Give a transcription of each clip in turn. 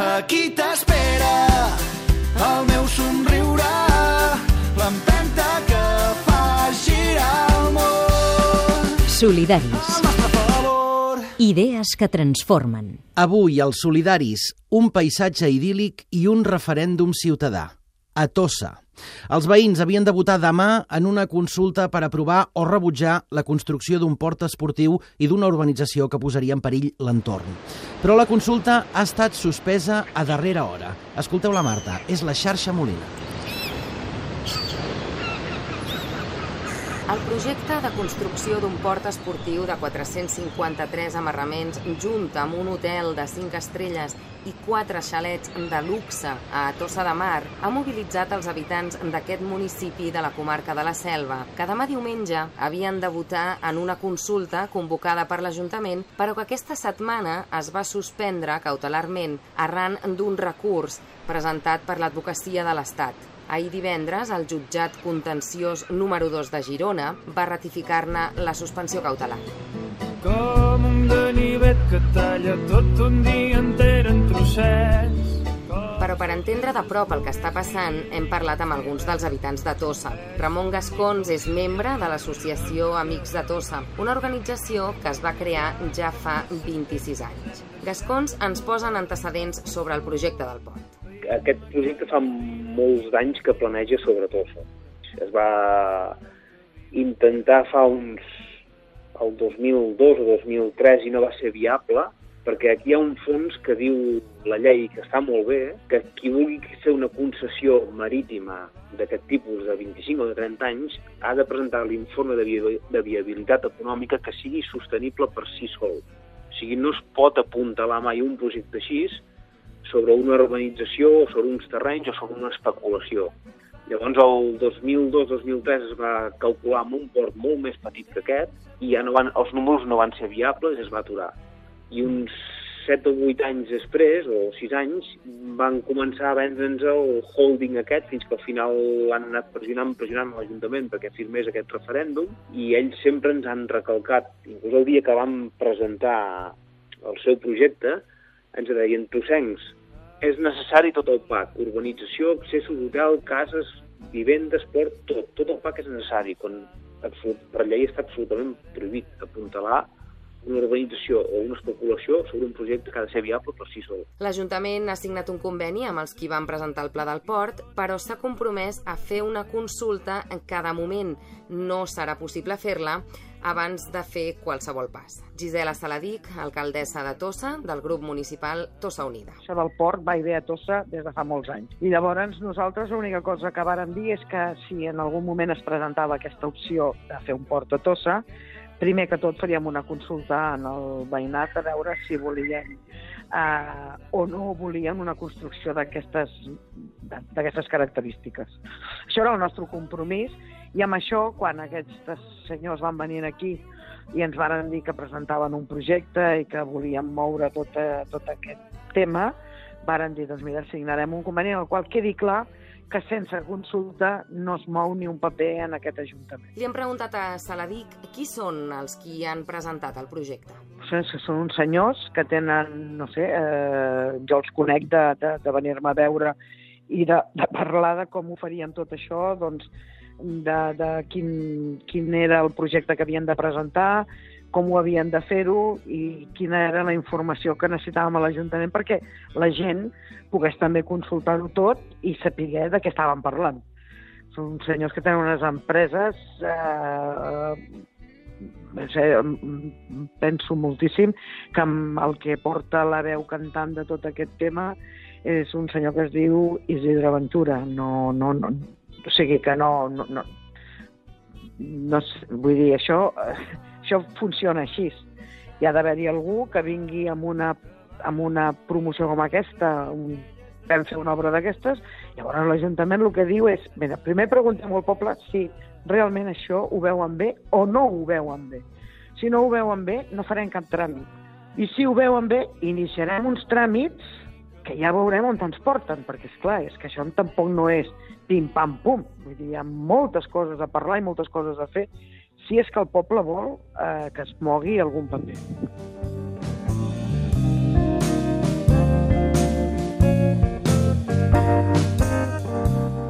Aquí t'espera el meu somriure, l'empenta que fa girar el món. Solidaris. Idees que transformen. Avui, als Solidaris, un paisatge idíl·lic i un referèndum ciutadà. A Tossa. Els veïns havien de votar demà en una consulta per aprovar o rebutjar la construcció d'un port esportiu i d'una urbanització que posaria en perill l'entorn. Però la consulta ha estat suspesa a darrera hora. Escolteu la Marta, és la xarxa Molina. El projecte de construcció d'un port esportiu de 453 amarraments junt amb un hotel de 5 estrelles i 4 xalets de luxe a Tossa de Mar ha mobilitzat els habitants d'aquest municipi de la comarca de la Selva, que demà diumenge havien de votar en una consulta convocada per l'Ajuntament, però que aquesta setmana es va suspendre cautelarment arran d'un recurs presentat per l'Advocacia de l'Estat. Ahir divendres, el jutjat contenciós número 2 de Girona va ratificar-ne la suspensió cautelar. Com un ganivet que talla tot un dia enter en trossets. Però per entendre de prop el que està passant, hem parlat amb alguns dels habitants de Tossa. Ramon Gascons és membre de l'associació Amics de Tossa, una organització que es va crear ja fa 26 anys. Gascons ens posa en antecedents sobre el projecte del pont. Aquest projecte fa molts d'anys que planeja sobre Tossa. Es va intentar fa uns... el 2002 o 2003 i no va ser viable, perquè aquí hi ha un fons que diu la llei, que està molt bé, que qui vulgui fer una concessió marítima d'aquest tipus de 25 o de 30 anys ha de presentar l'informe de, vi de viabilitat econòmica que sigui sostenible per si sol. O sigui, no es pot apuntalar mai un projecte així sobre una urbanització o sobre uns terrenys o sobre una especulació. Llavors, el 2002-2003 es va calcular amb un port molt més petit que aquest i ja no van, els números no van ser viables i es va aturar. I uns 7 o 8 anys després, o 6 anys, van començar a vendre'ns el holding aquest fins que al final han anat pressionant, pressionant l'Ajuntament perquè firmés aquest referèndum i ells sempre ens han recalcat, inclús el dia que vam presentar el seu projecte, ens deien, tossencs, és necessari tot el PAC, urbanització, accessos, hotel, cases, vivendes, port, tot. Tot el PAC és necessari, quan absolut, per llei està absolutament prohibit apuntalar una urbanització o una especulació sobre un projecte que ha de ser viable per si sol. L'Ajuntament ha signat un conveni amb els qui van presentar el pla del port, però s'ha compromès a fer una consulta en de moment no serà possible fer-la abans de fer qualsevol pas. Gisela Saladic, alcaldessa de Tossa, del grup municipal Tossa Unida. Això del port va haver a Tossa des de fa molts anys. I llavors nosaltres l'única cosa que vàrem dir és que si en algun moment es presentava aquesta opció de fer un port a Tossa, primer que tot faríem una consulta en el veïnat a veure si volien eh, o no volien una construcció d'aquestes característiques. Això era el nostre compromís i amb això, quan aquests senyors van venir aquí i ens varen dir que presentaven un projecte i que volien moure tot, eh, tot aquest tema, varen dir, doncs mira, signarem un conveni en el qual quedi clar sense consulta no es mou ni un paper en aquest Ajuntament. Li hem preguntat a Saladic qui són els qui han presentat el projecte. Són uns senyors que tenen, no sé, eh, jo els conec de, de, de venir-me a veure i de, de parlar de com ho farien tot això, doncs, de, de quin, quin era el projecte que havien de presentar, com ho havien de fer-ho i quina era la informació que necessitàvem a l'Ajuntament perquè la gent pogués també consultar-ho tot i saber de què estàvem parlant. Són senyors que tenen unes empreses, eh, no sé, penso moltíssim que el que porta la veu cantant de tot aquest tema és un senyor que es diu Isidre Ventura. No, no, no, o sigui que no, no, no, no vull dir, això, això funciona així. Hi ha d'haver-hi algú que vingui amb una, amb una promoció com aquesta, un, vam fer una obra d'aquestes, llavors l'Ajuntament el que diu és, mira, primer preguntem al poble si realment això ho veuen bé o no ho veuen bé. Si no ho veuen bé, no farem cap tràmit. I si ho veuen bé, iniciarem uns tràmits que ja veurem on ens porten, perquè, és clar, és que això tampoc no és pim-pam-pum. Vull dir, hi ha moltes coses a parlar i moltes coses a fer si és que el poble vol eh, que es mogui algun paper.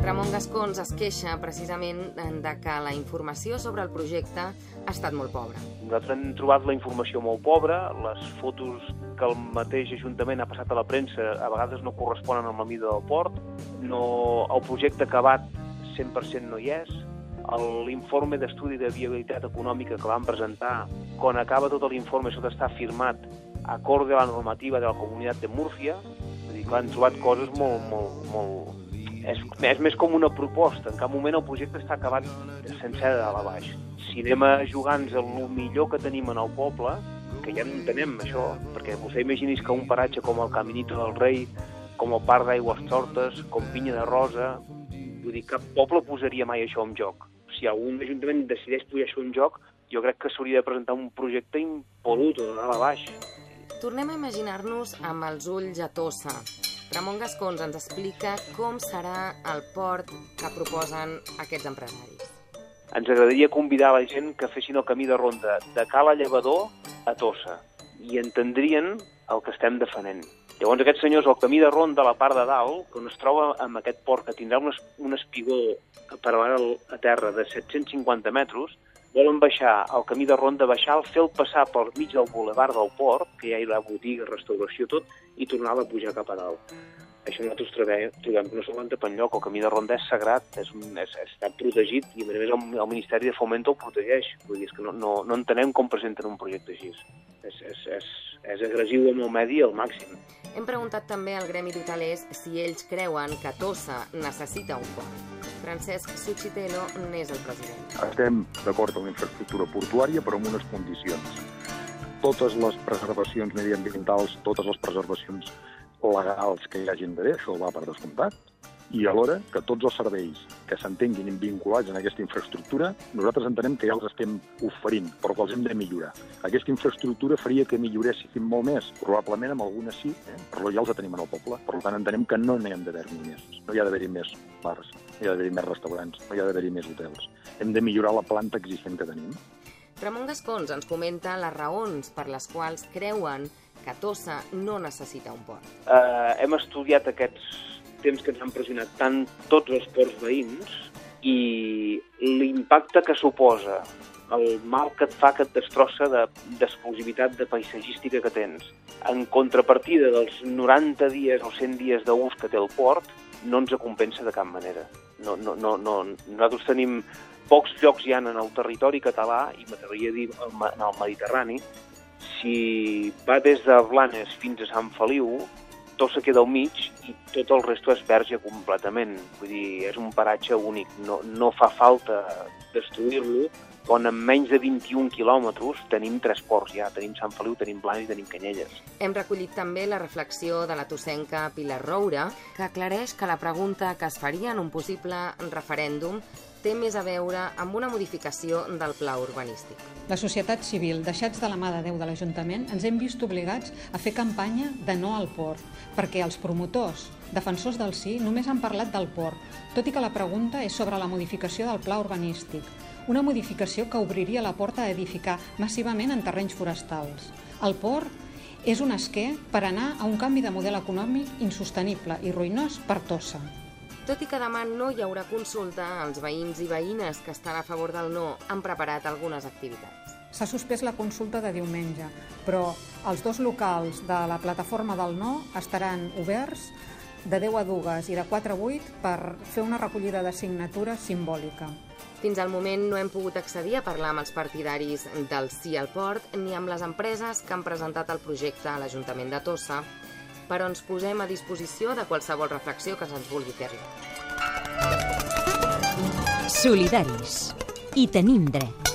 Ramon Gascons es queixa precisament de que la informació sobre el projecte ha estat molt pobra. Nosaltres hem trobat la informació molt pobra, les fotos que el mateix Ajuntament ha passat a la premsa a vegades no corresponen amb la mida del port, no, el projecte acabat 100% no hi és, l'informe d'estudi de viabilitat econòmica que van presentar, quan acaba tot l'informe, això està firmat acorde a la normativa de la Comunitat de Múrcia, vull dir que han trobat coses molt, molt, molt... És, és més com una proposta, en cap moment el projecte està acabat sencer de dalt a baix. Si anem a jugar-nos el millor que tenim en el poble, que ja no entenem això, perquè vostè imaginis que un paratge com el Caminito del Rei, com el Parc d'Aigües Tortes, com Pinya de Rosa, vull dir, cap poble posaria mai això en joc. Si algun ajuntament decideix posar això en joc, jo crec que s'hauria de presentar un projecte impol·lut de dalt a baix. Tornem a imaginar-nos amb els ulls a Tossa. Ramon Gascons ens explica com serà el port que proposen aquests empresaris. Ens agradaria convidar la gent que fessin el camí de ronda de Cala Llevador a Tossa i entendrien el que estem defenent. Llavors aquests senyors, el camí de ronda a la part de dalt, quan es troba amb aquest port que tindrà un, un espigó paral·lel a terra de 750 metres, volen baixar el camí de ronda, baixar, fer el passar per mig del boulevard del port, que ja hi ha botiga, restauració, tot, i tornar a pujar cap a dalt. Això nosaltres trobem, trobem que no s'aguanta per enlloc, el camí de ronda és sagrat, és, un, és, està protegit i a més a més el, el Ministeri de Fomento el protegeix. Vull dir, és que no, no, no entenem com presenten un projecte així. És, és, és, és agressiu amb el medi al màxim. Hem preguntat també al Gremi d'Hotelers si ells creuen que Tossa necessita un port. Francesc Suchitelo n'és el president. Estem d'acord amb la infraestructura portuària, però amb unes condicions. Totes les preservacions mediambientals, totes les preservacions legals que hi hagin d'haver, això va per descomptat, i alhora que tots els serveis que s'entenguin vinculats en aquesta infraestructura, nosaltres entenem que ja els estem oferint, però que els hem de millorar. Aquesta infraestructura faria que milloréssim molt més, probablement amb algunes sí, eh? però ja els tenim en el poble. Per tant, entenem que no n'hi han d'haver-hi més. No hi ha d'haver-hi més bars, no hi ha d'haver-hi més restaurants, no hi ha d'haver-hi més hotels. Hem de millorar la planta existent que tenim. Ramon Gascons ens comenta les raons per les quals creuen que Tossa no necessita un port. Uh, hem estudiat aquests temps que ens han pressionat tant tots els ports veïns i l'impacte que suposa el mal que et fa que et destrossa d'exclusivitat de, de paisatgística que tens. En contrapartida dels 90 dies o 100 dies d'ús que té el port, no ens compensa de cap manera. No, no, no, no. Nosaltres tenim pocs llocs ja en el territori català, i m'atreviria a dir en el Mediterrani, si va des de Blanes fins a Sant Feliu, tot se queda al mig i tot el resto és verge completament. Vull dir, és un paratge únic. No, no fa falta destruir-lo, quan en menys de 21 quilòmetres tenim tres ports ja. Tenim Sant Feliu, tenim Blanes i tenim Canyelles. Hem recollit també la reflexió de la tossenca Pilar Roura, que aclareix que la pregunta que es faria en un possible referèndum té més a veure amb una modificació del pla urbanístic. La societat civil, deixats de la mà de Déu de l'Ajuntament, ens hem vist obligats a fer campanya de no al port, perquè els promotors, defensors del sí, només han parlat del port, tot i que la pregunta és sobre la modificació del pla urbanístic, una modificació que obriria la porta a edificar massivament en terrenys forestals. El port és un esquer per anar a un canvi de model econòmic insostenible i ruïnós per Tossa. Tot i que demà no hi haurà consulta, els veïns i veïnes que estan a favor del no han preparat algunes activitats. S'ha suspès la consulta de diumenge, però els dos locals de la plataforma del no estaran oberts de 10 a 2 i de 4 a 8 per fer una recollida de signatures simbòlica. Fins al moment no hem pogut accedir a parlar amb els partidaris del sí al port ni amb les empreses que han presentat el projecte a l'Ajuntament de Tossa però ens posem a disposició de qualsevol reflexió que se'ns vulgui fer Solidaris. I tenim dret.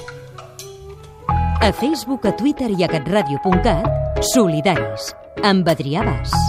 A Facebook, a Twitter i a catradio.cat, Solidaris, amb Adrià Bas.